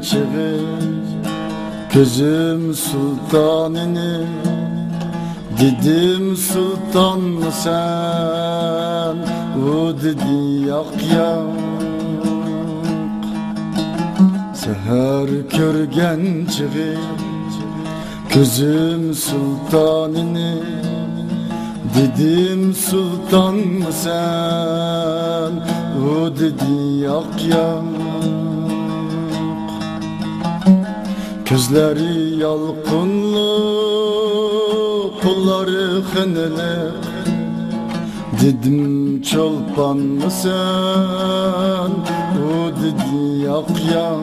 çığı Gözüm sultanını. Dedim sultan mı sen? O dedi yak yak. Seher körgen çığı Gözüm sultanını Dedim sultan mı sen? O dedi yak yak. Gözleri yalqınlı Kolları xınılı Dedim çolpan mı sen? O dedi yak yak.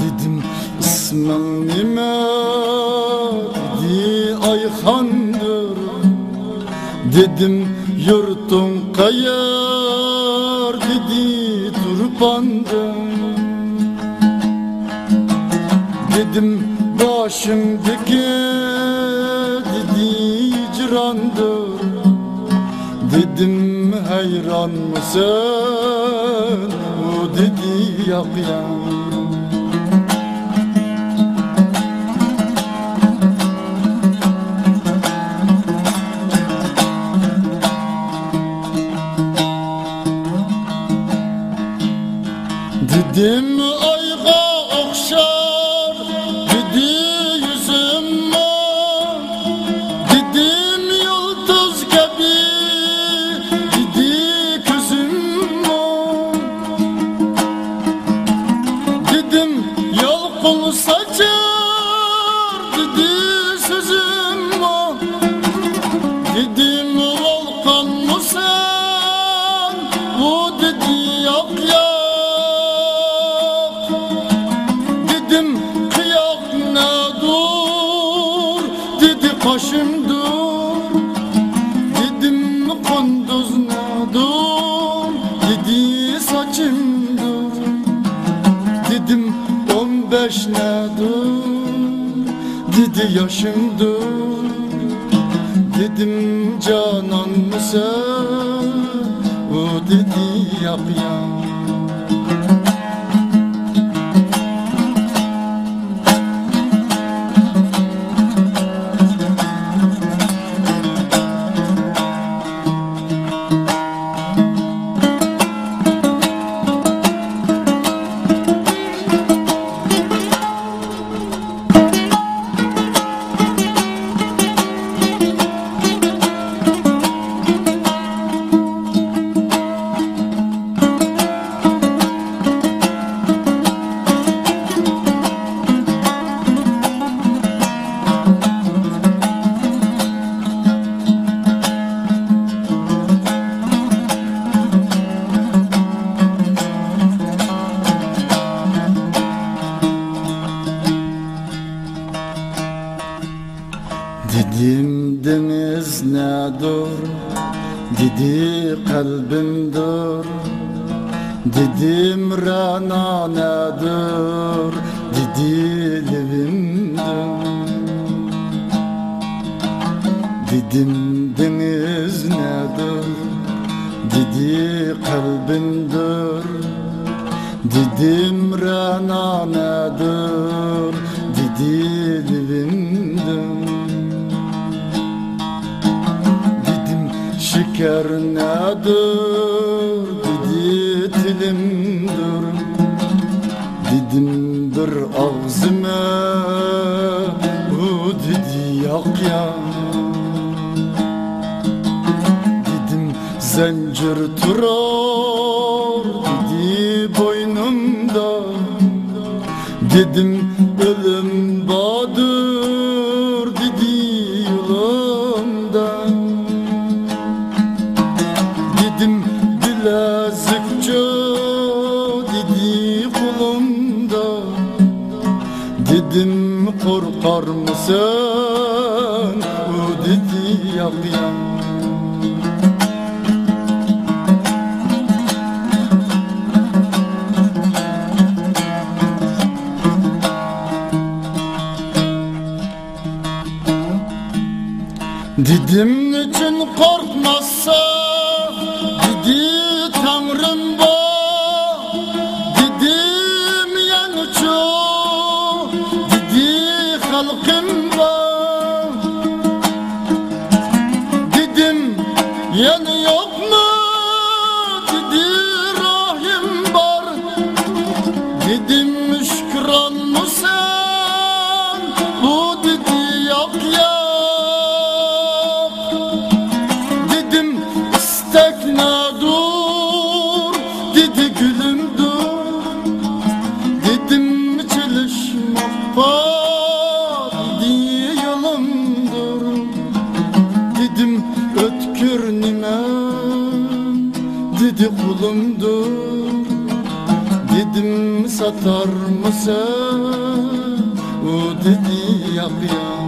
Dedim ismin nime Dedi Ayhan'dır Dedim yurtun kayar Dedi turpandır. Dedim başımdaki Dedi cirandır Dedim hayran mısın O dedi yak Dedim ayga okşar Dedi yüzüm Dedim yıldız gibi Dedi gözüm Dedim yalkul saçar Dedi sözüm Dedim volkan mı sen Bu dedi Dedi yaşım dur Dedim canan mısın O dedi yap yap dur. Dedi kalbim dur. Dedim rana ne dur Dedi levim dur. Dedim deniz ne dur Dedi kalbim dur. Dedim rana ne dur Dedi levim şeker nedir? Dedi dilimdir Dedim bir ağzıma. O dedi yak yak Dedim zincir turar Dedi boynumda. Dedim ölüm korkar mısın o dedi yak yak Dedim için korkmazsa Welcome. Gür nime dedi kulumdur Dedim satar mı sen O dedi yak ya.